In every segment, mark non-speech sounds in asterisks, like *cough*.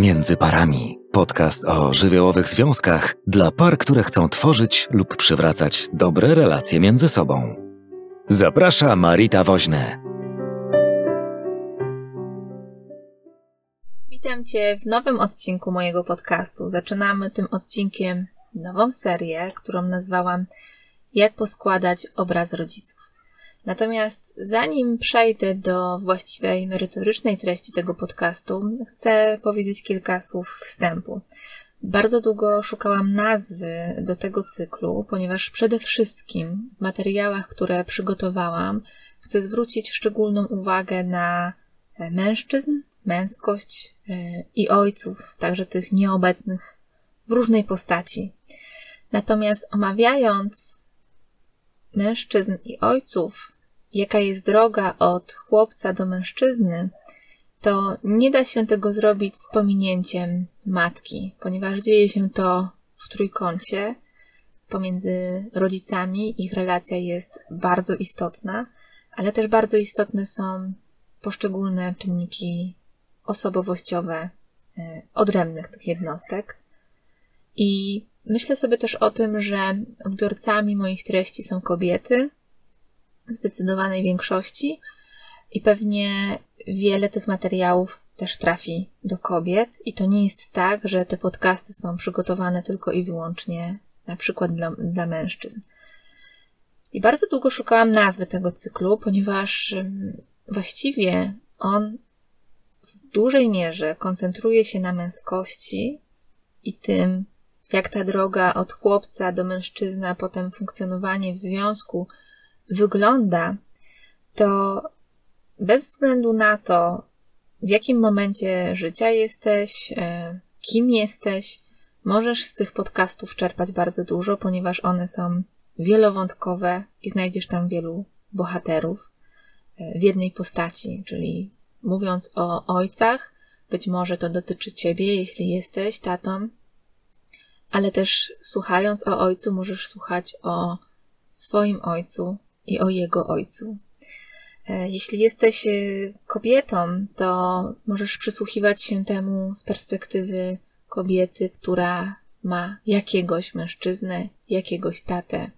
Między parami. Podcast o żywiołowych związkach dla par, które chcą tworzyć lub przywracać dobre relacje między sobą. Zaprasza Marita Woźne. Witam Cię w nowym odcinku mojego podcastu. Zaczynamy tym odcinkiem nową serię, którą nazwałam Jak poskładać obraz rodziców. Natomiast zanim przejdę do właściwej merytorycznej treści tego podcastu, chcę powiedzieć kilka słów wstępu. Bardzo długo szukałam nazwy do tego cyklu, ponieważ przede wszystkim w materiałach, które przygotowałam, chcę zwrócić szczególną uwagę na mężczyzn, męskość e, i ojców, także tych nieobecnych w różnej postaci. Natomiast omawiając mężczyzn i ojców, jaka jest droga od chłopca do mężczyzny, to nie da się tego zrobić z pominięciem matki, ponieważ dzieje się to w trójkącie pomiędzy rodzicami. Ich relacja jest bardzo istotna, ale też bardzo istotne są poszczególne czynniki osobowościowe e, odrębnych tych jednostek. I myślę sobie też o tym, że odbiorcami moich treści są kobiety, zdecydowanej większości, i pewnie wiele tych materiałów też trafi do kobiet. I to nie jest tak, że te podcasty są przygotowane tylko i wyłącznie na przykład dla, dla mężczyzn. I bardzo długo szukałam nazwy tego cyklu, ponieważ właściwie on w dużej mierze koncentruje się na męskości i tym, jak ta droga od chłopca do mężczyzny, a potem funkcjonowanie w związku wygląda, to bez względu na to, w jakim momencie życia jesteś, e, kim jesteś, możesz z tych podcastów czerpać bardzo dużo, ponieważ one są wielowątkowe i znajdziesz tam wielu bohaterów e, w jednej postaci, czyli mówiąc o ojcach, być może to dotyczy ciebie, jeśli jesteś tatą, ale też słuchając o ojcu, możesz słuchać o swoim ojcu i o jego ojcu. E, jeśli jesteś e, kobietą, to możesz przysłuchiwać się temu z perspektywy kobiety, która ma jakiegoś mężczyznę, jakiegoś tatę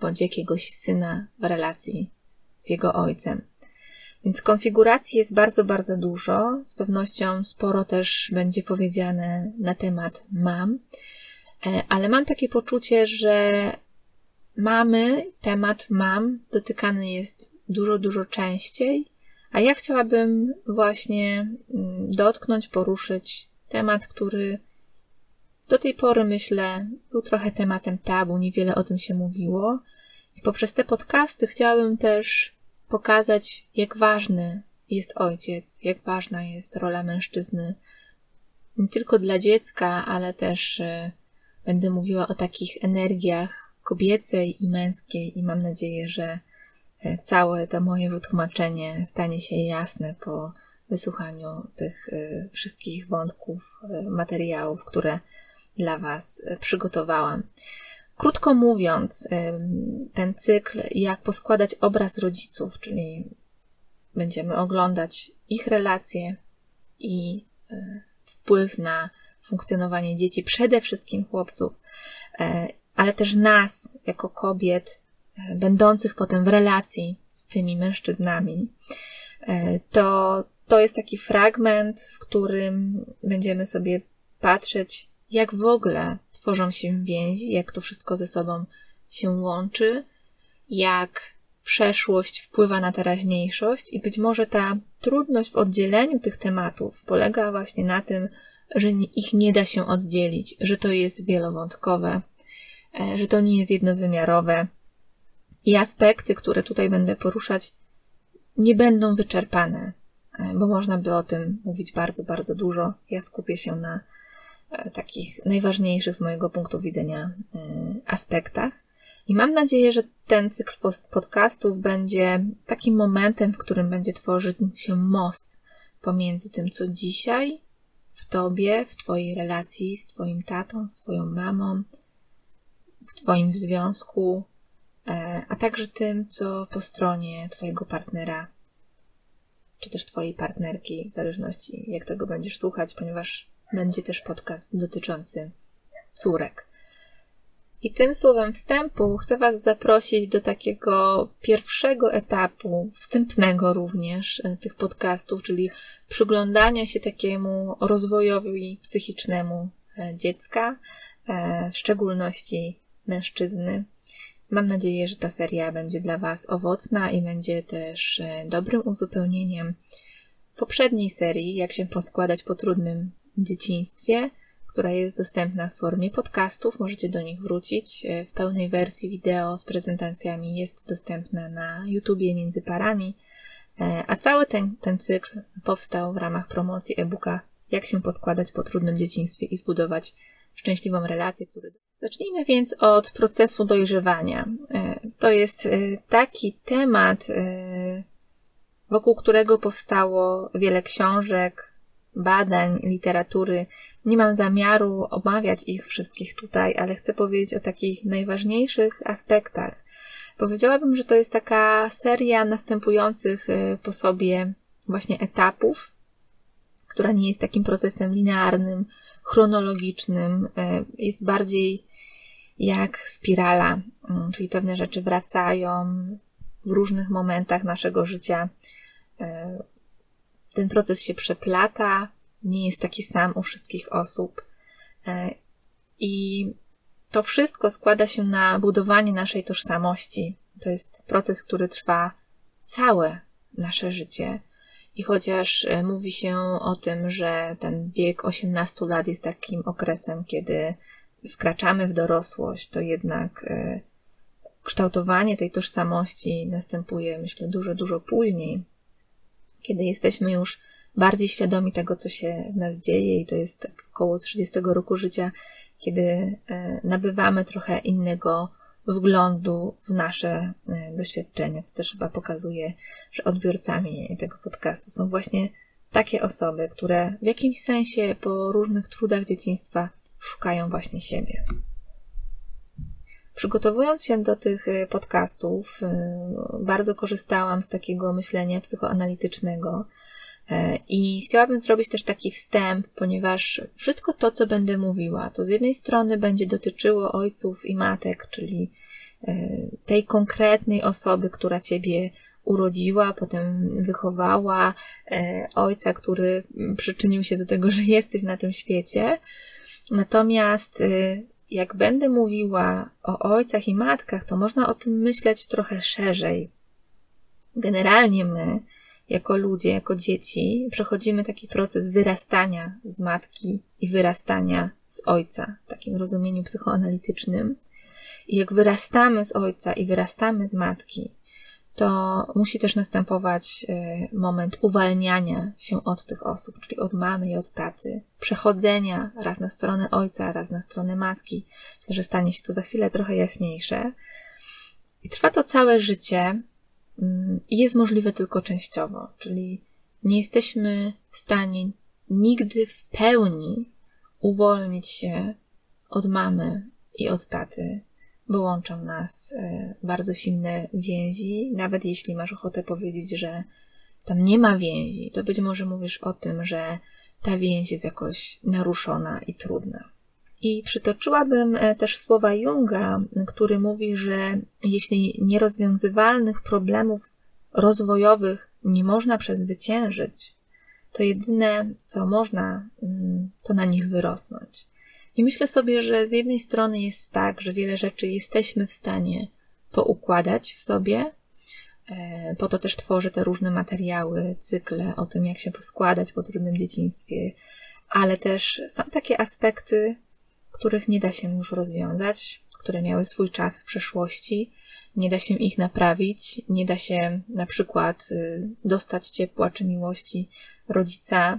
bądź jakiegoś syna w relacji z jego ojcem. Więc konfiguracji jest bardzo, bardzo dużo. Z pewnością sporo też będzie powiedziane na temat mam, e, ale mam takie poczucie, że mamy, temat mam dotykany jest dużo, dużo częściej, a ja chciałabym właśnie mm, dotknąć, poruszyć temat, który do tej pory myślę był trochę tematem tabu, niewiele o tym się mówiło. I poprzez te podcasty chciałabym też pokazać, jak ważny jest ojciec, jak ważna jest rola mężczyzny nie tylko dla dziecka, ale też y, będę mówiła o takich energiach kobiecej i męskiej i mam nadzieję, że y, całe to moje wytłumaczenie stanie się jasne po wysłuchaniu tych y, wszystkich wątków, materiałów, które dla Was przygotowałam. Krótko mówiąc, ten cykl, jak poskładać obraz rodziców, czyli będziemy oglądać ich relacje i e, wpływ na funkcjonowanie dzieci, przede wszystkim chłopców, e, ale też nas, jako kobiet, e, będących potem w relacji z tymi mężczyznami. To, to jest taki fragment, w którym będziemy sobie patrzeć, jak w ogóle tworzą się więzi, jak to wszystko ze sobą się łączy, jak przeszłość wpływa na teraźniejszość i być może ta trudność w oddzieleniu tych tematów polega właśnie na tym, że ich nie da się oddzielić, że to jest wielowątkowe, e, że to nie jest jednowymiarowe i aspekty, które tutaj będę poruszać, nie będą wyczerpane, e, bo można by o tym mówić bardzo, bardzo dużo. Ja skupię się na E, takich najważniejszych z mojego punktu widzenia e, aspektach. I mam nadzieję, że ten cykl podcastów będzie takim momentem, w którym będzie tworzyć się most pomiędzy tym, co dzisiaj w tobie, w twojej relacji z twoim tatą, z twoją mamą, w twoim związku, e, a także tym, co po stronie twojego partnera, czy też twojej partnerki, w zależności jak tego będziesz słuchać, ponieważ będzie też podcast dotyczący córek. I tym słowem wstępu chcę Was zaprosić do takiego pierwszego etapu, wstępnego również e, tych podcastów, czyli przyglądania się takiemu rozwojowi psychicznemu e, dziecka, w szczególności mężczyzny. Mam nadzieję, że ta seria będzie dla Was owocna i będzie też dobrym uzupełnieniem poprzedniej serii, jak się poskładać po trudnym dzieciństwie która jest dostępna w formie podcastów. Możecie do nich wrócić. E, w pełnej wersji wideo z prezentacjami jest dostępna na YouTubie między parami. E, a cały ten, ten cykl powstał w ramach promocji e-booka Jak się poskładać po trudnym dzieciństwie i zbudować szczęśliwą relację, który Zacznijmy więc od procesu dojrzewania. E, to jest taki temat, wokół którego powstało wiele książek, badań, literatury nie mam zamiaru omawiać ich wszystkich tutaj, ale chcę powiedzieć o takich najważniejszych aspektach. Powiedziałabym, że to jest taka seria następujących po sobie właśnie etapów, która nie jest takim procesem linearnym, chronologicznym, jest bardziej jak spirala, y, czyli pewne rzeczy wracają w różnych momentach naszego życia. Ten proces się przeplata, nie jest taki sam u wszystkich osób. E, I to wszystko składa się na budowanie naszej tożsamości. To jest proces, który trwa całe nasze życie. I chociaż e, mówi się o tym, że ten wiek 18 lat jest takim okresem, kiedy wkraczamy w dorosłość, to jednak e, kształtowanie tej tożsamości następuje, myślę, dużo, dużo później, kiedy jesteśmy już bardziej świadomi tego, co się w nas dzieje, i to jest tak około 30 roku życia, kiedy e, nabywamy trochę innego wglądu w nasze e, doświadczenia, co też chyba pokazuje, że odbiorcami tego podcastu są właśnie takie osoby, które w jakimś sensie po różnych trudach dzieciństwa szukają właśnie siebie. Przygotowując się do tych e, podcastów, bardzo korzystałam z takiego myślenia psychoanalitycznego, E, I chciałabym zrobić też taki wstęp, ponieważ wszystko to, co będę mówiła, to z jednej strony będzie dotyczyło ojców i matek, czyli e, tej konkretnej osoby, która ciebie urodziła, potem wychowała, e, ojca, który przyczynił się do tego, że jesteś na tym świecie. Natomiast jak będę mówiła o ojcach i matkach, to można o tym myśleć trochę szerzej. Generalnie my, jako ludzie, jako dzieci, przechodzimy taki proces wyrastania z matki i wyrastania z ojca, w takim rozumieniu psychoanalitycznym. I jak wyrastamy z ojca i wyrastamy z matki, to musi też następować e, moment uwalniania się od tych osób, czyli od mamy i od taty, przechodzenia raz na stronę ojca, raz na stronę matki. Myślę, że stanie się to za chwilę trochę jaśniejsze. I trwa to całe życie, Mm, jest możliwe tylko częściowo, czyli nie jesteśmy w stanie nigdy w pełni uwolnić się od mamy i od taty, bo łączą nas e, bardzo silne więzi. Nawet jeśli masz ochotę powiedzieć, że tam nie ma więzi, to być może mówisz o tym, że ta więź jest jakoś naruszona i trudna. I przytoczyłabym e, też słowa Junga, który mówi, że jeśli nierozwiązywalnych problemów rozwojowych nie można przezwyciężyć, to jedyne, co można, mm, to na nich wyrosnąć. I myślę sobie, że z jednej strony jest tak, że wiele rzeczy jesteśmy w stanie poukładać w sobie, e, po to też tworzę te różne materiały, cykle o tym, jak się poskładać po trudnym dzieciństwie, ale też są takie aspekty, których nie da się już rozwiązać, które miały swój czas w przeszłości. Nie da się ich naprawić, nie da się na przykład y, dostać ciepła czy miłości rodzica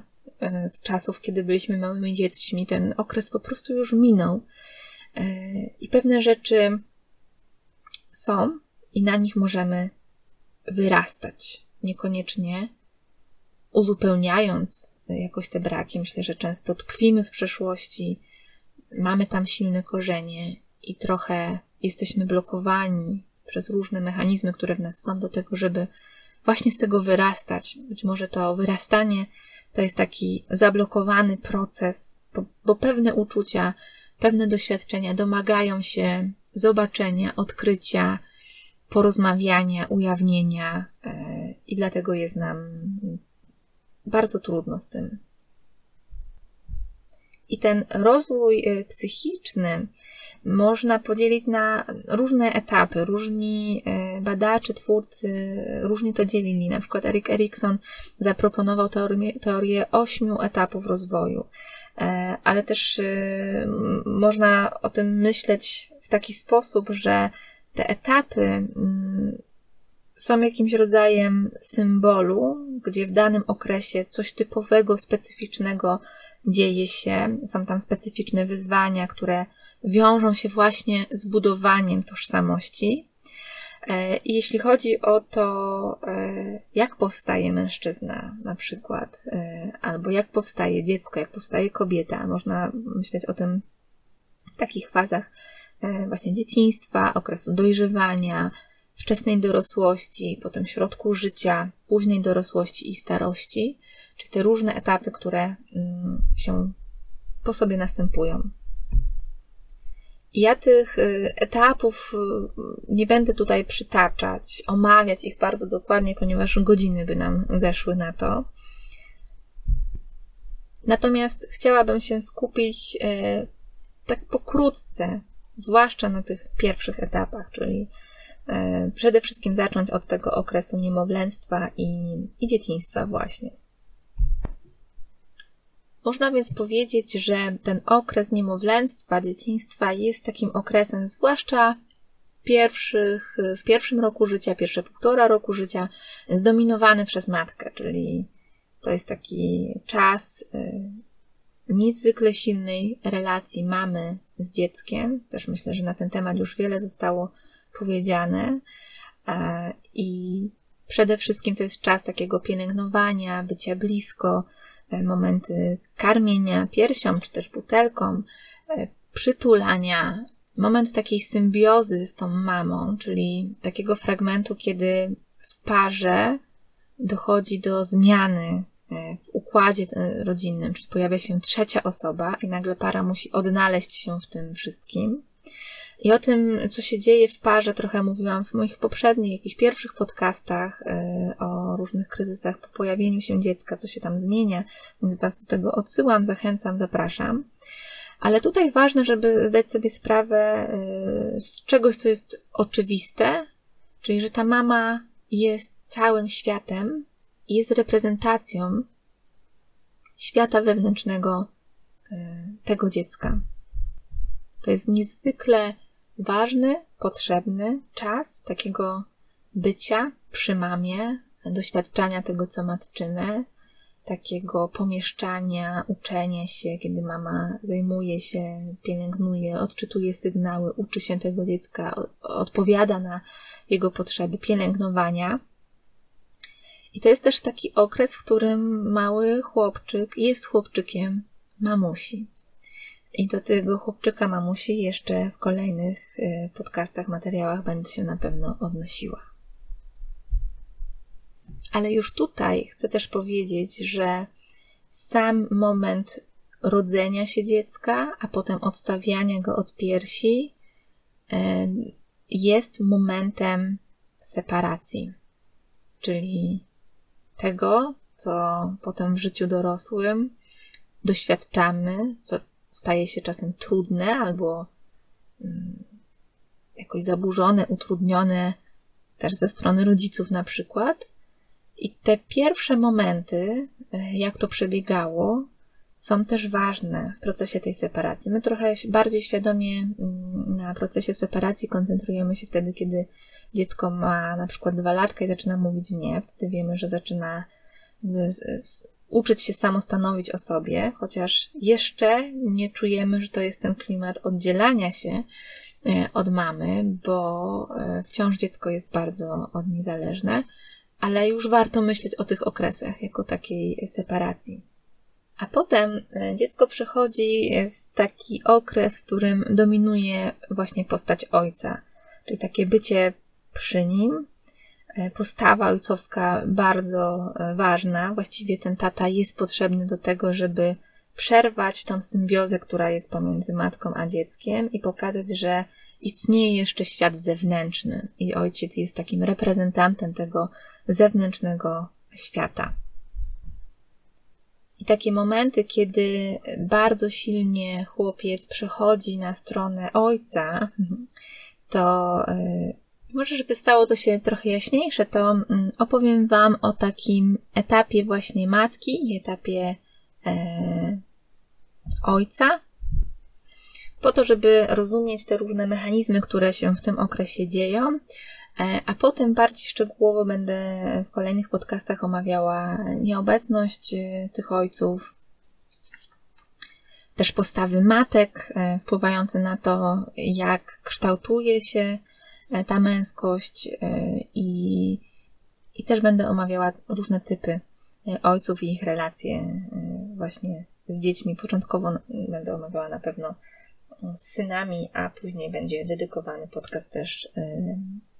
z czasów, kiedy byliśmy małymi dziećmi. Ten okres po prostu już minął. Y, I pewne rzeczy są i na nich możemy wyrastać. Niekoniecznie uzupełniając jakoś te braki. Myślę, że często tkwimy w przeszłości, mamy tam silne korzenie i trochę jesteśmy blokowani przez różne mechanizmy, które w nas są do tego, żeby właśnie z tego wyrastać. Być może to wyrastanie to jest taki zablokowany proces, bo, bo pewne uczucia, pewne doświadczenia domagają się zobaczenia, odkrycia, porozmawiania, ujawnienia e, i dlatego jest nam bardzo trudno z tym. I ten rozwój e, psychiczny można podzielić na różne etapy. Różni e, badacze, twórcy różnie to dzielili. Na przykład Erik Erikson zaproponował teorię, teorię ośmiu etapów rozwoju. Ale też można o tym myśleć w taki sposób, że te etapy mm, są jakimś rodzajem symbolu, gdzie w danym okresie coś typowego, specyficznego dzieje się. Są tam specyficzne wyzwania, które wiążą się właśnie z budowaniem tożsamości. E, jeśli chodzi o to, e, jak powstaje mężczyzna, na przykład, e, albo jak powstaje dziecko, jak powstaje kobieta, można myśleć o tym w takich fazach właśnie dzieciństwa, okresu dojrzewania, wczesnej dorosłości, potem środku życia, późnej dorosłości i starości, czyli te różne etapy, które mm, się po sobie następują. Ja tych y, etapów y, nie będę tutaj przytaczać, omawiać ich bardzo dokładnie, ponieważ godziny by nam zeszły na to. Natomiast chciałabym się skupić y, tak pokrótce zwłaszcza na tych pierwszych etapach, czyli przede wszystkim zacząć od tego okresu niemowlęctwa i, i dzieciństwa właśnie. Można więc powiedzieć, że ten okres niemowlęctwa, dzieciństwa jest takim okresem, zwłaszcza w, pierwszych, w pierwszym roku życia, pierwsze półtora roku życia, zdominowany przez matkę, czyli to jest taki czas e, niezwykle silnej relacji mamy z dzieckiem. Też myślę, że na ten temat już wiele zostało powiedziane. E, I przede wszystkim to jest czas takiego pielęgnowania, bycia blisko, e, momenty karmienia piersią czy też butelką, e, przytulania, moment takiej symbiozy z tą mamą, czyli takiego fragmentu, kiedy w parze dochodzi do zmiany E, w układzie rodzinnym, czyli pojawia się trzecia osoba i nagle para musi odnaleźć się w tym wszystkim. I o tym, co się dzieje w parze, trochę mówiłam w moich poprzednich, jakichś pierwszych podcastach e, o różnych kryzysach po pojawieniu się dziecka, co się tam zmienia, więc Was do tego odsyłam, zachęcam, zapraszam. Ale tutaj ważne, żeby zdać sobie sprawę z czegoś, co jest oczywiste, czyli że ta mama jest całym światem, jest reprezentacją świata wewnętrznego e, tego dziecka. To jest niezwykle ważny, potrzebny czas takiego bycia przy mamie, doświadczania tego, co matczyne, takiego pomieszczania, uczenia się, kiedy mama zajmuje się, pielęgnuje, odczytuje sygnały, uczy się tego dziecka, odpowiada na jego potrzeby pielęgnowania. I to jest też taki okres, w którym mały chłopczyk jest chłopczykiem mamusi. I do tego chłopczyka mamusi jeszcze w kolejnych e, podcastach, materiałach będę się na pewno odnosiła. Ale już tutaj chcę też powiedzieć, że sam moment rodzenia się dziecka, a potem odstawiania go od piersi, e, jest momentem separacji. Czyli tego, co potem w życiu dorosłym doświadczamy, co staje się czasem trudne albo mm, jakoś zaburzone, utrudnione też ze strony rodziców na przykład. I te pierwsze momenty, e, jak to przebiegało, są też ważne w procesie tej separacji. My trochę bardziej świadomie mm, na procesie separacji koncentrujemy się wtedy, kiedy dziecko ma na przykład dwa latka i zaczyna mówić nie, wtedy wiemy, że zaczyna uczyć się samostanowić o sobie, chociaż jeszcze nie czujemy, że to jest ten klimat oddzielania się e, od mamy, bo e, wciąż dziecko jest bardzo od niej zależne, ale już warto myśleć o tych okresach jako takiej separacji. A potem e, dziecko przechodzi w taki okres, w którym dominuje właśnie postać ojca, czyli takie bycie przy nim, postawa ojcowska bardzo ważna. Właściwie ten tata jest potrzebny do tego, żeby przerwać tą symbiozę, która jest pomiędzy matką a dzieckiem i pokazać, że istnieje jeszcze świat zewnętrzny i ojciec jest takim reprezentantem tego zewnętrznego świata. I takie momenty, kiedy bardzo silnie chłopiec przechodzi na stronę ojca, to e, może, żeby stało to się trochę jaśniejsze, to mm, opowiem Wam o takim etapie właśnie matki etapie e, ojca, po to, żeby rozumieć te różne mechanizmy, które się w tym okresie dzieją, e, a potem bardziej szczegółowo będę w kolejnych podcastach omawiała nieobecność e, tych ojców, też postawy matek e, wpływające na to, jak kształtuje się ta męskość i, i też będę omawiała różne typy ojców i ich relacje właśnie z dziećmi. Początkowo będę omawiała na pewno z synami, a później będzie dedykowany podcast też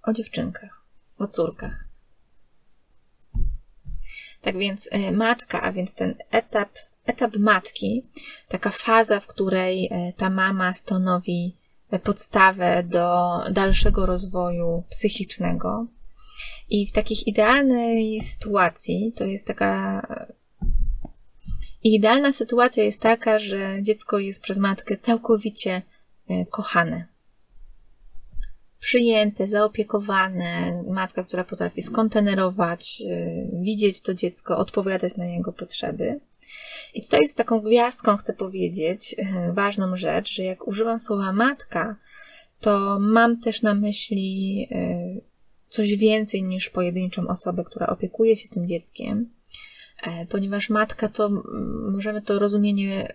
o dziewczynkach, o córkach. Tak więc matka, a więc ten etap, etap matki, taka faza, w której ta mama stanowi podstawę do dalszego rozwoju psychicznego. I w takich idealnej sytuacji to jest taka idealna sytuacja jest taka, że dziecko jest przez matkę całkowicie e, kochane. Przyjęte, zaopiekowane, matka, która potrafi skontenerować, e, widzieć to dziecko, odpowiadać na jego potrzeby. I tutaj z taką gwiazdką chcę powiedzieć e, ważną rzecz, że jak używam słowa matka, to mam też na myśli coś więcej niż pojedynczą osobę, która opiekuje się tym dzieckiem, E, ponieważ matka to możemy to rozumienie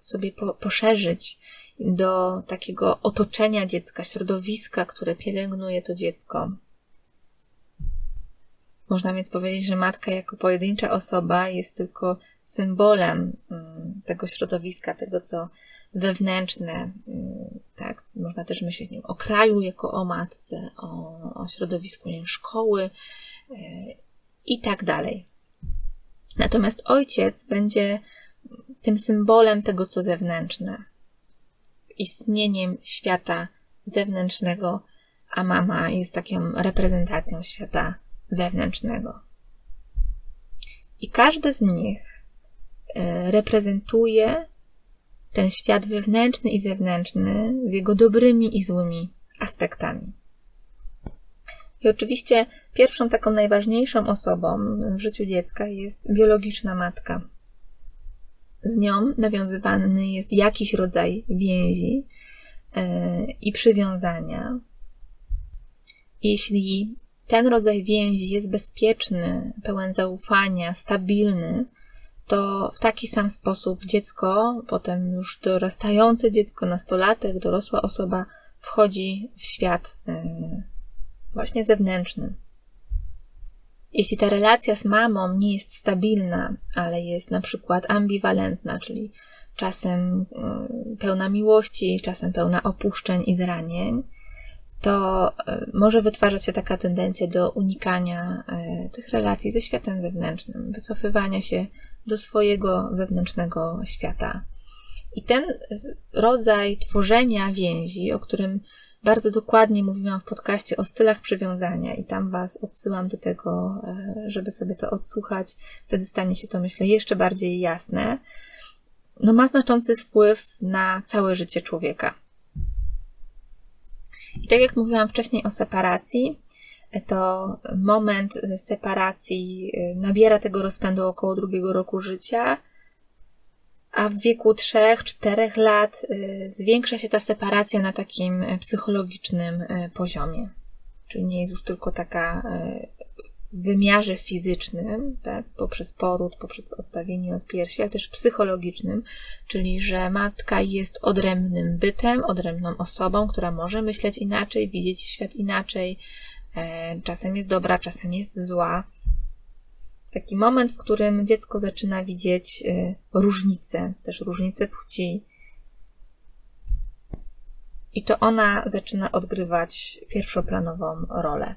sobie po, poszerzyć do takiego otoczenia dziecka, środowiska, które pielęgnuje to dziecko. Można więc powiedzieć, że matka jako pojedyncza osoba jest tylko symbolem mm, tego środowiska, tego co wewnętrzne, mm, tak, można też myśleć nie o kraju jako o matce, o, o środowisku nie szkoły e, i tak dalej. Natomiast ojciec będzie tym symbolem tego, co zewnętrzne, istnieniem świata zewnętrznego, a mama jest taką reprezentacją świata wewnętrznego. I każdy z nich e, reprezentuje ten świat wewnętrzny i zewnętrzny z jego dobrymi i złymi aspektami. I oczywiście pierwszą taką najważniejszą osobą w życiu dziecka jest biologiczna matka. Z nią nawiązywany jest jakiś rodzaj więzi e, i przywiązania. Jeśli ten rodzaj więzi jest bezpieczny, pełen zaufania, stabilny, to w taki sam sposób dziecko, potem już dorastające dziecko, nastolatek, dorosła osoba wchodzi w świat e, właśnie zewnętrznym. Jeśli ta relacja z mamą nie jest stabilna, ale jest na przykład ambiwalentna, czyli czasem mm, pełna miłości, czasem pełna opuszczeń i zranień, to e, może wytwarzać się taka tendencja do unikania e, tych relacji ze światem zewnętrznym, wycofywania się do swojego wewnętrznego świata. I ten rodzaj tworzenia więzi, o którym bardzo dokładnie mówiłam w podcaście o stylach przywiązania i tam Was odsyłam do tego, e, żeby sobie to odsłuchać. Wtedy stanie się to, myślę, jeszcze bardziej jasne. No, ma znaczący wpływ na całe życie człowieka. I tak jak mówiłam wcześniej o separacji, to moment separacji e, nabiera tego rozpędu około drugiego roku życia a w wieku 3-4 lat y, zwiększa się ta separacja na takim y, psychologicznym y, poziomie. Czyli nie jest już tylko taka wymiarze fizycznym, tak, poprzez poród, poprzez odstawienie od piersi, ale też psychologicznym, czyli że matka jest odrębnym bytem, odrębną osobą, która może myśleć inaczej, widzieć świat inaczej, e, czasem jest dobra, czasem jest zła, taki moment, w którym dziecko zaczyna widzieć y, różnice, też różnice płci. I to ona zaczyna odgrywać pierwszoplanową rolę.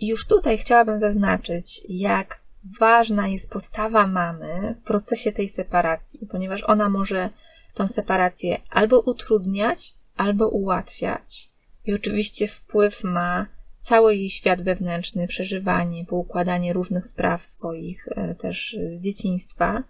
I już tutaj chciałabym zaznaczyć, jak ważna jest postawa mamy w procesie tej separacji, ponieważ ona może tą separację albo utrudniać, albo ułatwiać. I oczywiście wpływ ma cały jej świat wewnętrzny, przeżywanie, poukładanie różnych spraw swoich e, też z dzieciństwa.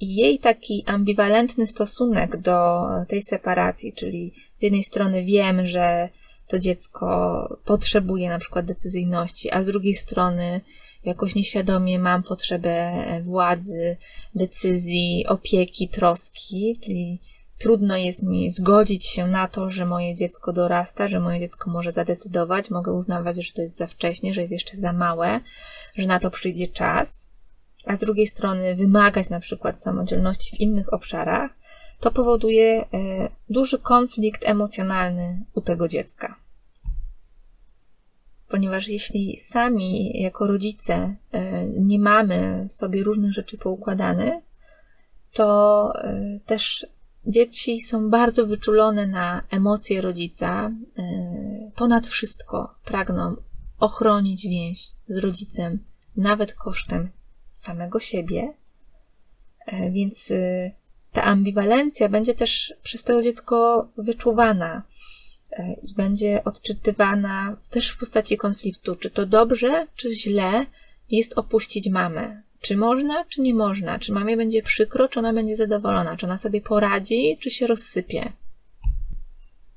I jej taki ambiwalentny stosunek do tej separacji, czyli z jednej strony wiem, że to dziecko potrzebuje na przykład decyzyjności, a z drugiej strony jakoś nieświadomie mam potrzebę władzy, decyzji, opieki, troski, czyli trudno jest mi zgodzić się na to, że moje dziecko dorasta, że moje dziecko może zadecydować, mogę uznawać, że to jest za wcześnie, że jest jeszcze za małe, że na to przyjdzie czas, a z drugiej strony wymagać na przykład samodzielności w innych obszarach, to powoduje e, duży konflikt emocjonalny u tego dziecka. Ponieważ jeśli sami jako rodzice e, nie mamy sobie różnych rzeczy poukładanych, to e, też dzieci są bardzo wyczulone na emocje rodzica. Ponad wszystko pragną ochronić więź z rodzicem, nawet kosztem samego siebie. Więc ta ambiwalencja będzie też przez to dziecko wyczuwana e, i będzie odczytywana też w postaci konfliktu, czy to dobrze, czy źle jest opuścić mamę. Czy można, czy nie można? Czy mamie będzie przykro, czy ona będzie zadowolona? Czy ona sobie poradzi, czy się rozsypie?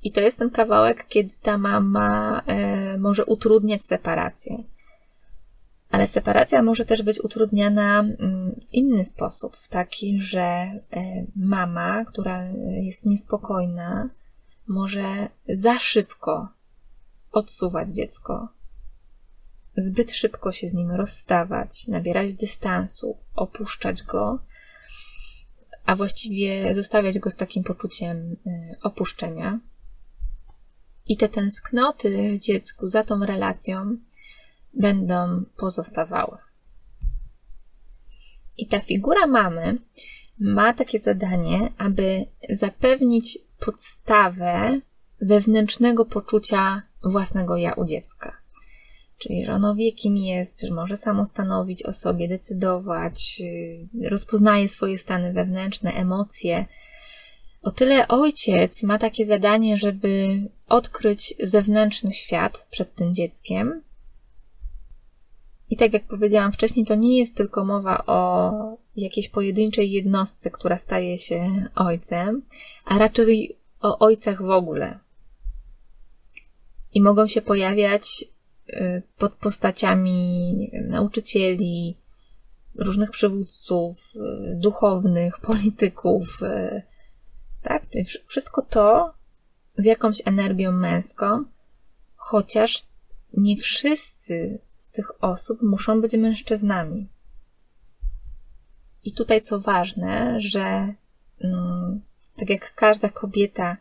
I to jest ten kawałek, kiedy ta mama e, może utrudniać separację. Ale separacja może też być utrudniana mm, w inny sposób, w taki, że e, mama, która jest niespokojna, może za szybko odsuwać dziecko, zbyt szybko się z nim rozstawać, nabierać dystansu, opuszczać go, a właściwie zostawiać go z takim poczuciem e, opuszczenia. I te tęsknoty w dziecku za tą relacją będą pozostawały. I ta figura mamy ma takie zadanie, aby zapewnić podstawę wewnętrznego poczucia własnego ja u dziecka. Czyli, że ono wie, kim jest, że może samo stanowić o sobie, decydować, y, rozpoznaje swoje stany wewnętrzne, emocje. O tyle ojciec ma takie zadanie, żeby odkryć zewnętrzny świat przed tym dzieckiem i tak jak powiedziałam wcześniej, to nie jest tylko mowa o jakiejś pojedynczej jednostce, która staje się ojcem, a raczej o ojcach w ogóle. I mogą się pojawiać y, pod postaciami nauczycieli, różnych przywódców, y, duchownych, *laughs* polityków, y, tak? Wszystko to z jakąś energią męską, chociaż nie wszyscy tych osób muszą być mężczyznami. I tutaj co ważne, że mm, tak jak każda kobieta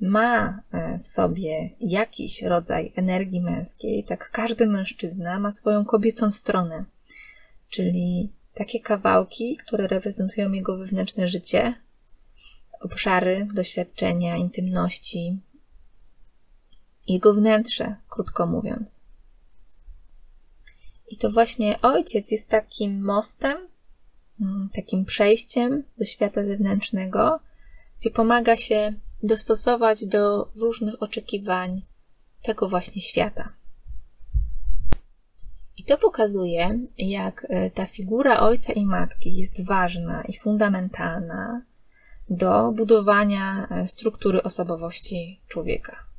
ma e, w sobie jakiś rodzaj energii męskiej, tak każdy mężczyzna ma swoją kobiecą stronę, czyli takie kawałki, które reprezentują jego wewnętrzne życie, obszary doświadczenia, intymności, jego wnętrze, krótko mówiąc. I to właśnie ojciec jest takim mostem, mm, takim przejściem do świata zewnętrznego, gdzie pomaga się dostosować do różnych oczekiwań tego właśnie świata. I to pokazuje, jak e, ta figura ojca i matki jest ważna i fundamentalna do budowania e, struktury osobowości człowieka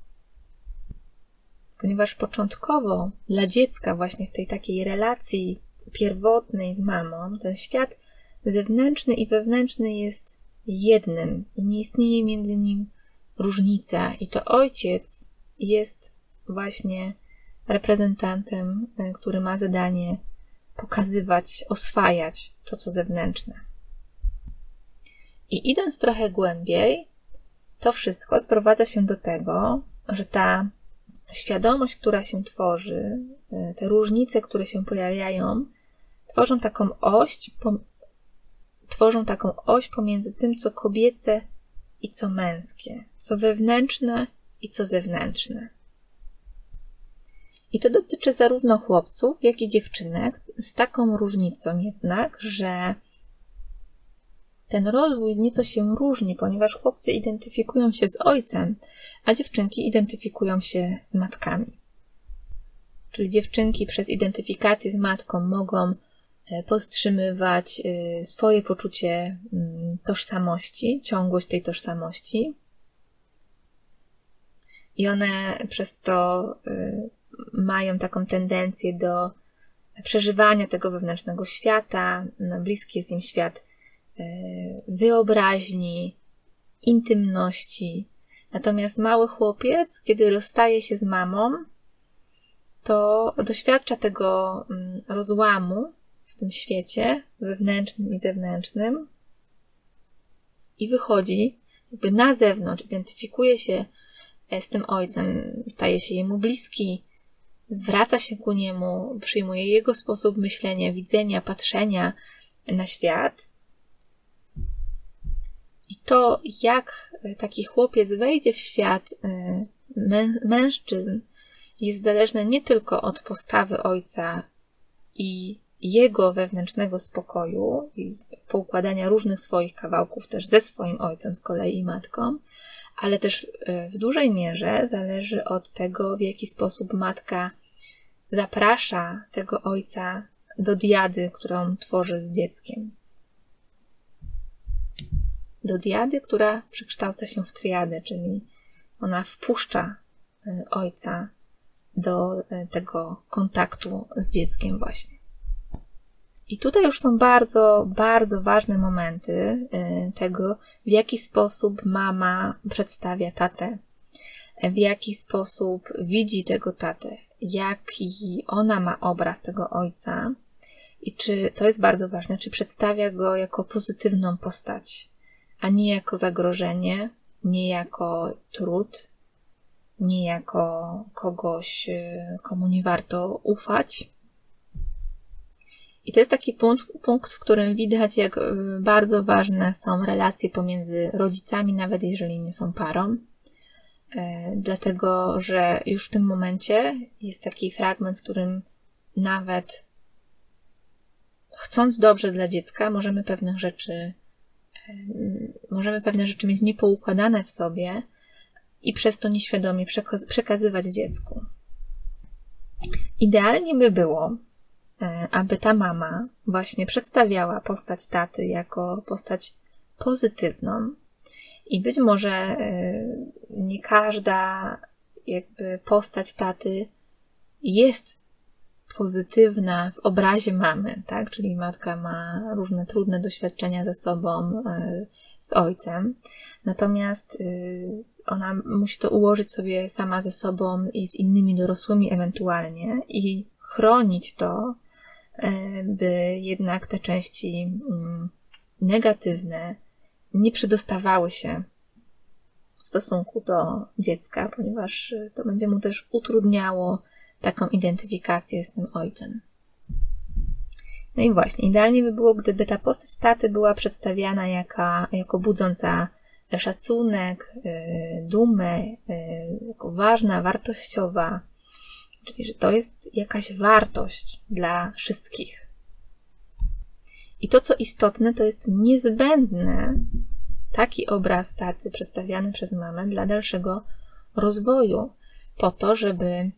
ponieważ początkowo dla dziecka, właśnie w tej takiej relacji pierwotnej z mamą, ten świat zewnętrzny i wewnętrzny jest jednym i nie istnieje między nim różnica, i to ojciec jest właśnie reprezentantem, e, który ma zadanie pokazywać, oswajać to, co zewnętrzne. I idąc trochę głębiej, to wszystko sprowadza się do tego, że ta świadomość, która się tworzy, e, te różnice, które się pojawiają, tworzą taką oś, tworzą taką oś pomiędzy tym, co kobiece i co męskie, co wewnętrzne i co zewnętrzne. I to dotyczy zarówno chłopców, jak i dziewczynek, z taką różnicą jednak, że ten rozwój nieco się różni, ponieważ chłopcy identyfikują się z ojcem, a dziewczynki identyfikują się z matkami. Czyli dziewczynki przez identyfikację z matką mogą e, powstrzymywać e, swoje poczucie mm, tożsamości, ciągłość tej tożsamości. I one przez to e, mają taką tendencję do przeżywania tego wewnętrznego świata. No, bliski jest im świat wyobraźni, intymności. Natomiast mały chłopiec, kiedy rozstaje się z mamą, to doświadcza tego mm, rozłamu w tym świecie wewnętrznym i zewnętrznym i wychodzi jakby na zewnątrz, identyfikuje się e, z tym ojcem, staje się jemu bliski, zwraca się ku niemu, przyjmuje jego sposób myślenia, widzenia, patrzenia na świat. I to, jak taki chłopiec wejdzie w świat e, mężczyzn, jest zależne nie tylko od postawy ojca i jego wewnętrznego spokoju i poukładania różnych swoich kawałków też ze swoim ojcem z kolei i matką, ale też e, w dużej mierze zależy od tego, w jaki sposób matka zaprasza tego ojca do diady, którą tworzy z dzieckiem. Do diady, która przekształca się w triadę, czyli ona wpuszcza e, ojca do e, tego kontaktu z dzieckiem właśnie. I tutaj już są bardzo, bardzo ważne momenty e, tego, w jaki sposób mama przedstawia tatę, w jaki sposób widzi tego tatę, jaki ona ma obraz tego ojca i czy to jest bardzo ważne, czy przedstawia go jako pozytywną postać, a nie jako zagrożenie, nie jako trud, nie jako kogoś, y, komu nie warto ufać. I to jest taki punkt, punkt, w którym widać, jak y, bardzo ważne są relacje pomiędzy rodzicami, nawet jeżeli nie są parą. E, dlatego, że już w tym momencie jest taki fragment, w którym nawet chcąc dobrze dla dziecka, możemy pewnych rzeczy, możemy pewne rzeczy mieć niepoukładane w sobie, i przez to nieświadomie przekazywać dziecku. Idealnie by było, e, aby ta mama właśnie przedstawiała postać taty jako postać pozytywną. I być może e, nie każda jakby postać taty jest pozytywna w obrazie mamy, tak? Czyli matka ma różne trudne doświadczenia ze sobą, e, z ojcem. Natomiast ona musi to ułożyć sobie sama ze sobą i z innymi dorosłymi ewentualnie i chronić to, e, by jednak te części mm, negatywne nie przedostawały się w stosunku do dziecka, ponieważ to będzie mu też utrudniało taką identyfikację z tym ojcem. No i właśnie, idealnie by było, gdyby ta postać taty była przedstawiana jaka, jako budząca szacunek, y, dumę, y, jako ważna, wartościowa, czyli że to jest jakaś wartość dla wszystkich. I to, co istotne, to jest niezbędne taki obraz tacy przedstawiany przez mamę dla dalszego rozwoju, po to, żeby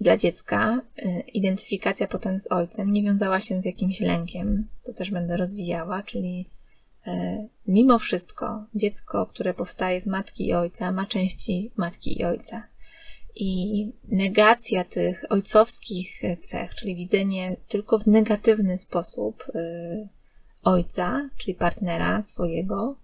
dla dziecka y, identyfikacja potem z ojcem nie wiązała się z jakimś lękiem. To też będę rozwijała, czyli E, mimo wszystko dziecko, które powstaje z matki i ojca, ma części matki i ojca. I negacja tych ojcowskich cech, czyli widzenie tylko w negatywny sposób e, ojca, czyli partnera swojego,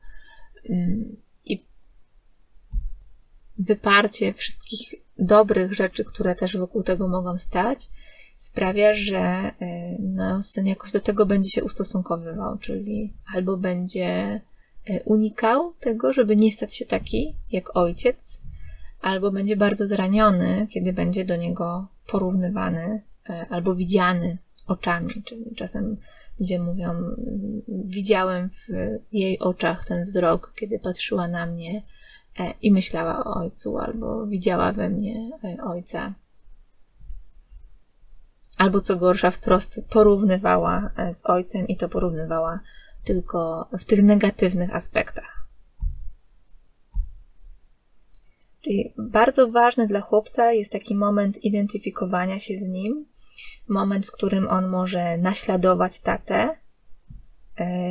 wyparcie wszystkich dobrych rzeczy, które też wokół tego mogą stać, sprawia, że e, no, syn jakoś do tego będzie się ustosunkowywał, czyli albo będzie e, unikał tego, żeby nie stać się taki jak ojciec, albo będzie bardzo zraniony, kiedy będzie do niego porównywany e, albo widziany oczami. Czyli czasem ludzie mówią, widziałem w jej oczach ten wzrok, kiedy patrzyła na mnie i myślała o ojcu, albo widziała we mnie ojca. Albo co gorsza, wprost porównywała e, z ojcem i to porównywała tylko w tych negatywnych aspektach. Czyli bardzo ważny dla chłopca jest taki moment identyfikowania się z nim, moment, w którym on może naśladować tatę, e,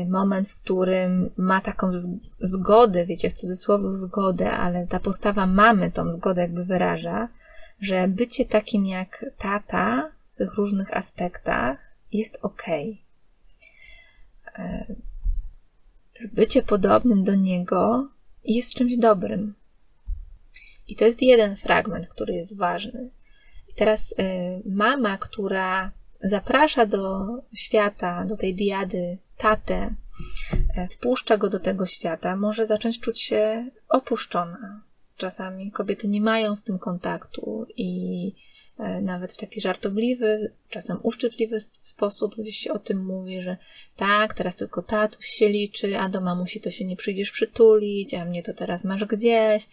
moment, w którym ma taką zgodę, wiecie, w cudzysłowie zgodę, ale ta postawa mamy tą zgodę jakby wyraża, że bycie takim jak tata w tych różnych aspektach jest ok. E, bycie podobnym do niego jest czymś dobrym. I to jest jeden fragment, który jest ważny. I teraz y, mama, która zaprasza do świata, do tej diady tatę, y, wpuszcza go do tego świata, może zacząć czuć się opuszczona. Czasami kobiety nie mają z tym kontaktu i y, nawet w taki żartobliwy, czasem uszczypliwy sposób gdzieś się o tym mówi, że tak, teraz tylko tatuś się liczy, a do mamusi to się nie przyjdziesz przytulić, a mnie to teraz masz gdzieś,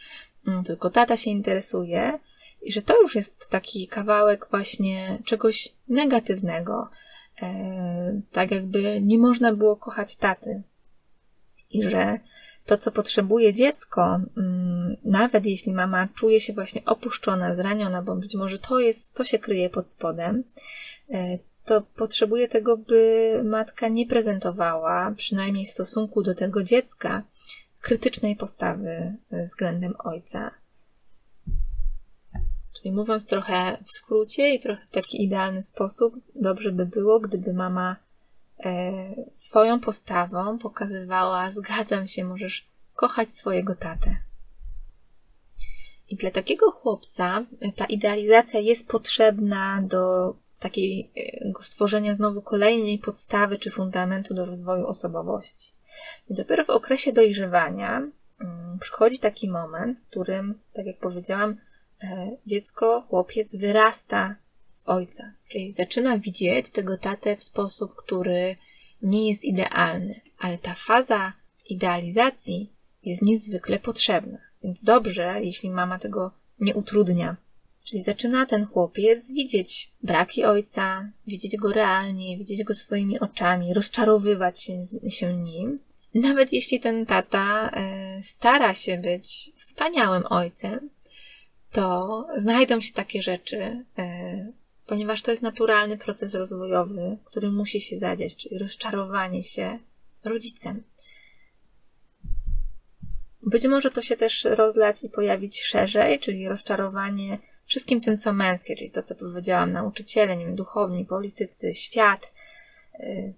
Mm, tylko tata się interesuje i że to już jest taki kawałek właśnie czegoś negatywnego. E, tak jakby nie można było kochać taty. I że to, co potrzebuje dziecko, mm, nawet jeśli mama czuje się właśnie opuszczona, zraniona, bo być może to jest, to się kryje pod spodem, e, to potrzebuje tego, by matka nie prezentowała, przynajmniej w stosunku do tego dziecka, krytycznej postawy względem ojca. Czyli mówiąc trochę w skrócie i trochę w taki idealny sposób, dobrze by było, gdyby mama e, swoją postawą pokazywała: Zgadzam się, możesz kochać swojego tatę. I dla takiego chłopca e, ta idealizacja jest potrzebna do takiego e, stworzenia znowu kolejnej podstawy czy fundamentu do rozwoju osobowości. I dopiero w okresie dojrzewania mm, przychodzi taki moment, w którym, tak jak powiedziałam, dziecko, chłopiec wyrasta z ojca, czyli zaczyna widzieć tego tatę w sposób, który nie jest idealny, ale ta faza idealizacji jest niezwykle potrzebna. Więc dobrze, jeśli mama tego nie utrudnia. Czyli zaczyna ten chłopiec widzieć braki ojca, widzieć go realnie, widzieć go swoimi oczami, rozczarowywać się, się nim, nawet jeśli ten tata e, stara się być wspaniałym ojcem, to znajdą się takie rzeczy, e, ponieważ to jest naturalny proces rozwojowy, który musi się zadziać, czyli rozczarowanie się rodzicem. Być może to się też rozlać i pojawić szerzej, czyli rozczarowanie wszystkim tym, co męskie, czyli to, co powiedziałam, nauczyciele, nie wiem, duchowni, politycy, świat, e,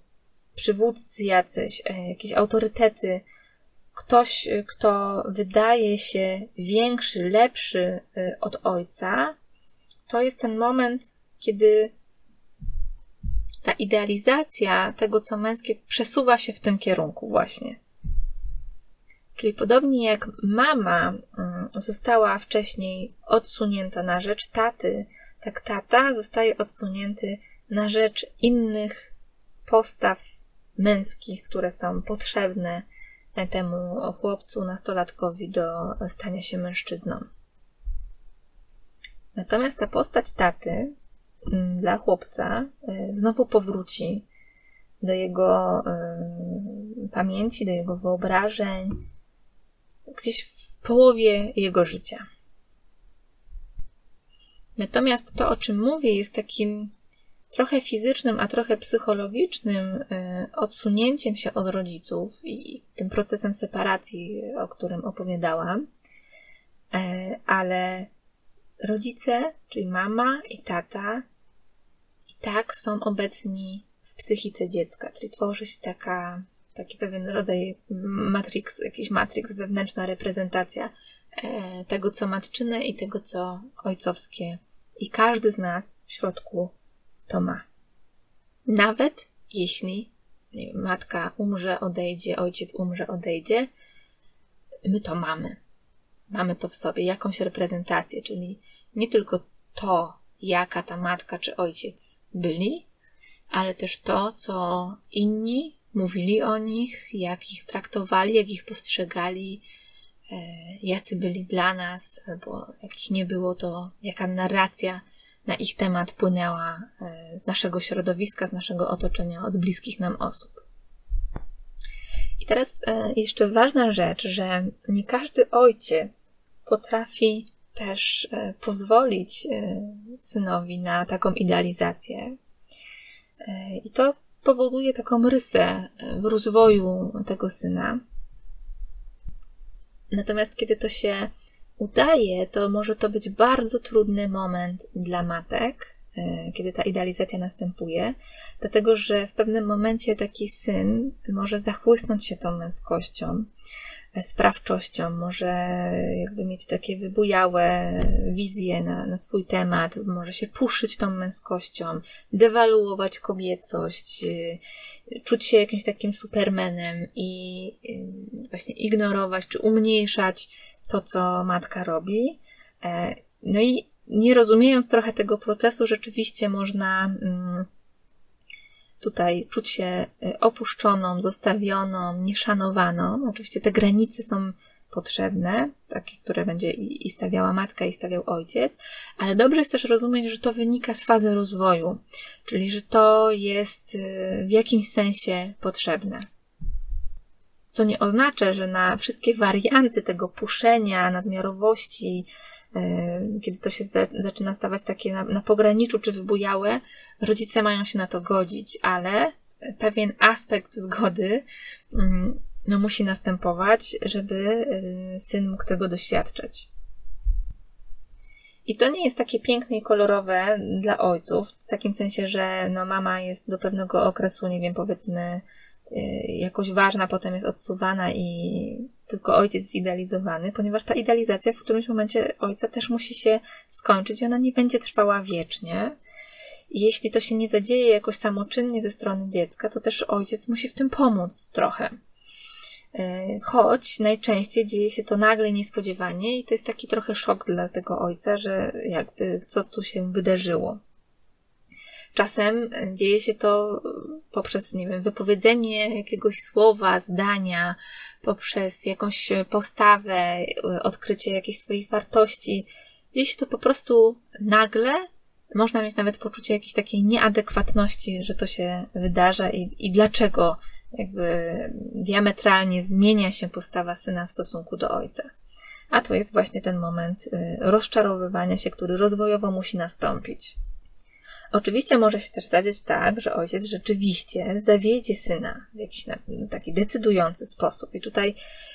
przywódcy jacyś, e, jakieś autorytety, ktoś, e, kto wydaje się większy, lepszy e, od ojca, to jest ten moment, kiedy ta idealizacja tego, co męskie, przesuwa się w tym kierunku właśnie. Czyli podobnie jak mama mm, została wcześniej odsunięta na rzecz taty, tak tata zostaje odsunięty na rzecz innych postaw męskich, które są potrzebne temu chłopcu, nastolatkowi do stania się mężczyzną. Natomiast ta postać taty mm, dla chłopca y, znowu powróci do jego y, pamięci, do jego wyobrażeń, gdzieś w połowie jego życia. Natomiast to, o czym mówię, jest takim trochę fizycznym, a trochę psychologicznym y, odsunięciem się od rodziców i tym procesem separacji, o którym opowiadałam, e, ale rodzice, czyli mama i tata, i tak są obecni w psychice dziecka, czyli tworzy się taka, taki pewien rodzaj matrixu, jakiś matrix, wewnętrzna reprezentacja e, tego, co matczyne i tego, co ojcowskie. I każdy z nas w środku to ma. Nawet jeśli wiem, matka umrze, odejdzie, ojciec umrze, odejdzie, my to mamy. Mamy to w sobie, jakąś reprezentację, czyli nie tylko to, jaka ta matka czy ojciec byli, ale też to, co inni mówili o nich, jak ich traktowali, jak ich postrzegali, e, jacy byli dla nas, albo jakiś nie było to, jaka narracja na ich temat płynęła z naszego środowiska, z naszego otoczenia, od bliskich nam osób. I teraz jeszcze ważna rzecz, że nie każdy ojciec potrafi też pozwolić synowi na taką idealizację. I to powoduje taką rysę w rozwoju tego syna. Natomiast kiedy to się udaje, to może to być bardzo trudny moment dla matek, e, kiedy ta idealizacja następuje, dlatego że w pewnym momencie taki syn może zachłysnąć się tą męskością, sprawczością, może jakby mieć takie wybujałe wizje na, na swój temat, może się puszyć tą męskością, dewaluować kobiecość, y, czuć się jakimś takim supermenem i właśnie ignorować czy umniejszać to, co matka robi. E, no i nie rozumiejąc trochę tego procesu, rzeczywiście można mm, tutaj czuć się y, opuszczoną, zostawioną, nieszanowaną. Oczywiście te granice są potrzebne, takie, które będzie i stawiała matka, i stawiał ojciec, ale dobrze jest też rozumieć, że to wynika z fazy rozwoju, czyli że to jest y, w jakimś sensie potrzebne. Co nie oznacza, że na wszystkie warianty tego puszenia, nadmiarowości, y, kiedy to się zaczyna stawać takie na, na pograniczu czy wybujałe, rodzice mają się na to godzić, ale pewien aspekt zgody mm, no, musi następować, żeby y, syn mógł tego doświadczać. I to nie jest takie piękne i kolorowe dla ojców, w takim sensie, że no, mama jest do pewnego okresu, nie wiem, powiedzmy, jakoś ważna, potem jest odsuwana i tylko ojciec jest idealizowany, ponieważ ta idealizacja w którymś momencie ojca też musi się skończyć i ona nie będzie trwała wiecznie. I jeśli to się nie zadzieje jakoś samoczynnie ze strony dziecka, to też ojciec musi w tym pomóc trochę. E, choć najczęściej dzieje się to nagle, niespodziewanie, i to jest taki trochę szok dla tego ojca, że jakby co tu się wydarzyło. Czasem dzieje się to poprzez, nie wiem, wypowiedzenie jakiegoś słowa, zdania, poprzez jakąś postawę, odkrycie jakichś swoich wartości. Dzieje się to po prostu nagle można mieć nawet poczucie jakiejś takiej nieadekwatności, że to się wydarza i, i dlaczego jakby diametralnie zmienia się postawa syna w stosunku do ojca. A to jest właśnie ten moment rozczarowywania się, który rozwojowo musi nastąpić. Oczywiście może się też zadziać tak, że ojciec rzeczywiście zawiedzie syna w jakiś taki decydujący sposób. I tutaj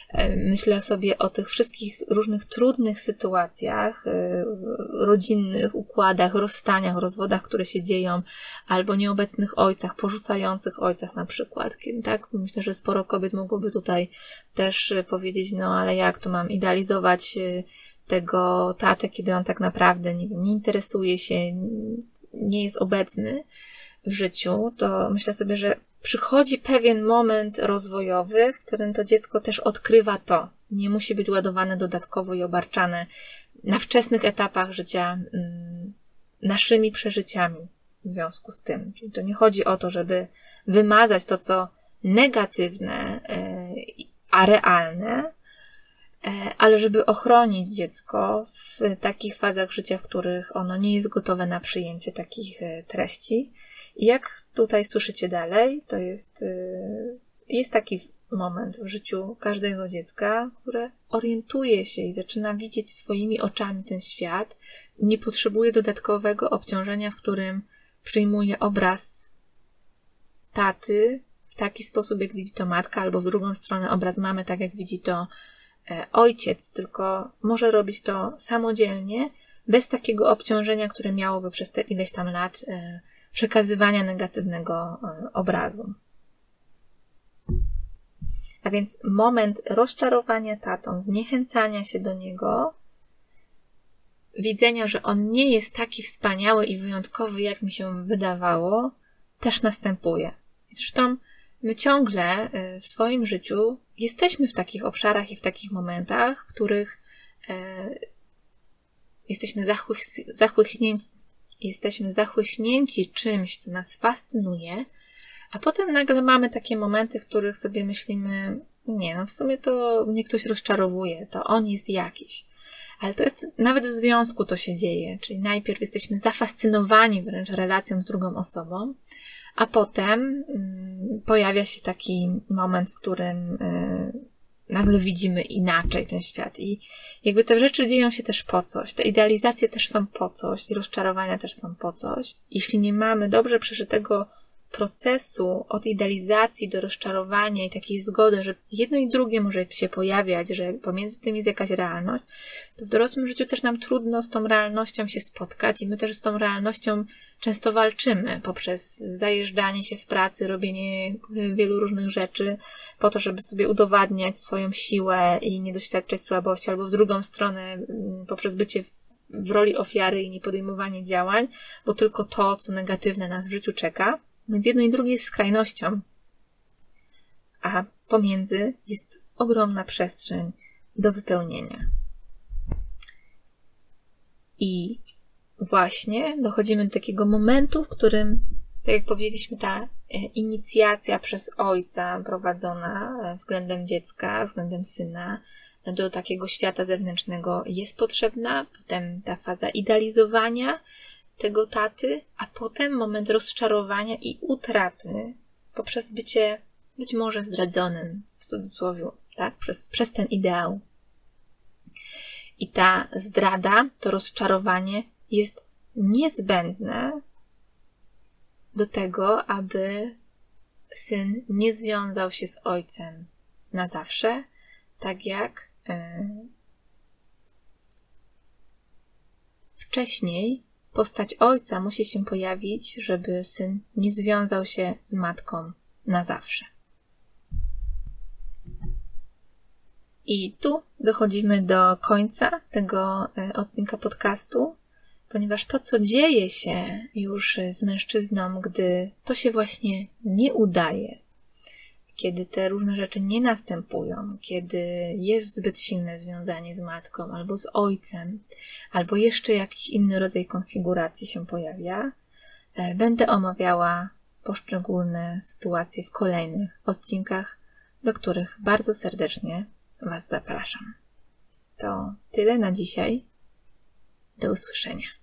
e, myślę sobie o tych wszystkich różnych trudnych sytuacjach, e, rodzinnych układach, rozstaniach, rozwodach, które się dzieją, albo nieobecnych ojcach, porzucających ojcach na przykład. Tak? Myślę, że sporo kobiet mogłoby tutaj też powiedzieć, no ale jak to mam idealizować e, tego tatę, kiedy on tak naprawdę nie, nie interesuje się, nie jest obecny w życiu, to myślę sobie, że przychodzi pewien moment rozwojowy, w którym to dziecko też odkrywa to. Nie musi być ładowane dodatkowo i obarczane na wczesnych etapach życia mm, naszymi przeżyciami w związku z tym. Czyli to nie chodzi o to, żeby wymazać to, co negatywne, e, a realne, ale żeby ochronić dziecko w takich fazach życia, w których ono nie jest gotowe na przyjęcie takich e, treści. I jak tutaj słyszycie dalej, to jest, e, jest taki moment w życiu każdego dziecka, które orientuje się i zaczyna widzieć swoimi oczami ten świat nie potrzebuje dodatkowego obciążenia, w którym przyjmuje obraz taty w taki sposób, jak widzi to matka, albo w drugą stronę obraz mamy, tak jak widzi to E, ojciec, tylko może robić to samodzielnie, bez takiego obciążenia, które miałoby przez te ileś tam lat e, przekazywania negatywnego e, obrazu. A więc moment rozczarowania tatą, zniechęcania się do niego, widzenia, że on nie jest taki wspaniały i wyjątkowy, jak mi się wydawało, też następuje. Zresztą my ciągle w swoim życiu jesteśmy w takich obszarach i w takich momentach, w których e, jesteśmy zachłyśnięci, jesteśmy zachłyśnięci czymś, co nas fascynuje, a potem nagle mamy takie momenty, w których sobie myślimy, nie, no w sumie to mnie ktoś rozczarowuje, to on jest jakiś. Ale to jest, nawet w związku to się dzieje, czyli najpierw jesteśmy zafascynowani wręcz relacją z drugą osobą, a potem mm, pojawia się taki moment, w którym y, nagle widzimy inaczej ten świat. I jakby te rzeczy dzieją się też po coś. Te idealizacje też są po coś i rozczarowania też są po coś. Jeśli nie mamy dobrze przeżytego procesu od idealizacji do rozczarowania i takiej zgody, że jedno i drugie może się pojawiać, że pomiędzy tym jest jakaś realność, to w dorosłym życiu też nam trudno z tą realnością się spotkać i my też z tą realnością często walczymy poprzez zajeżdżanie się w pracy, robienie wielu różnych rzeczy po to, żeby sobie udowadniać swoją siłę i nie doświadczać słabości, albo w drugą stronę mm, poprzez bycie w roli ofiary i niepodejmowanie działań, bo tylko to, co negatywne nas w życiu czeka. Więc jedno i drugie jest skrajnością, a pomiędzy jest ogromna przestrzeń do wypełnienia. I właśnie dochodzimy do takiego momentu, w którym, tak jak powiedzieliśmy, ta e, inicjacja przez ojca prowadzona e, względem dziecka, względem syna, do takiego świata zewnętrznego jest potrzebna. Potem ta faza idealizowania, tego taty, a potem moment rozczarowania i utraty poprzez bycie być może zdradzonym, w cudzysłowie, tak? Przez, przez ten ideał. I ta zdrada, to rozczarowanie jest niezbędne do tego, aby syn nie związał się z ojcem na zawsze, tak jak yy, wcześniej Postać ojca musi się pojawić, żeby syn nie związał się z matką na zawsze. I tu dochodzimy do końca tego e, odcinka podcastu, ponieważ to, co dzieje się już z mężczyzną, gdy to się właśnie nie udaje, kiedy te różne rzeczy nie następują, kiedy jest zbyt silne związanie z matką albo z ojcem, albo jeszcze jakiś inny rodzaj konfiguracji się pojawia, e, będę omawiała poszczególne sytuacje w kolejnych odcinkach, do których bardzo serdecznie Was zapraszam. To tyle na dzisiaj. Do usłyszenia.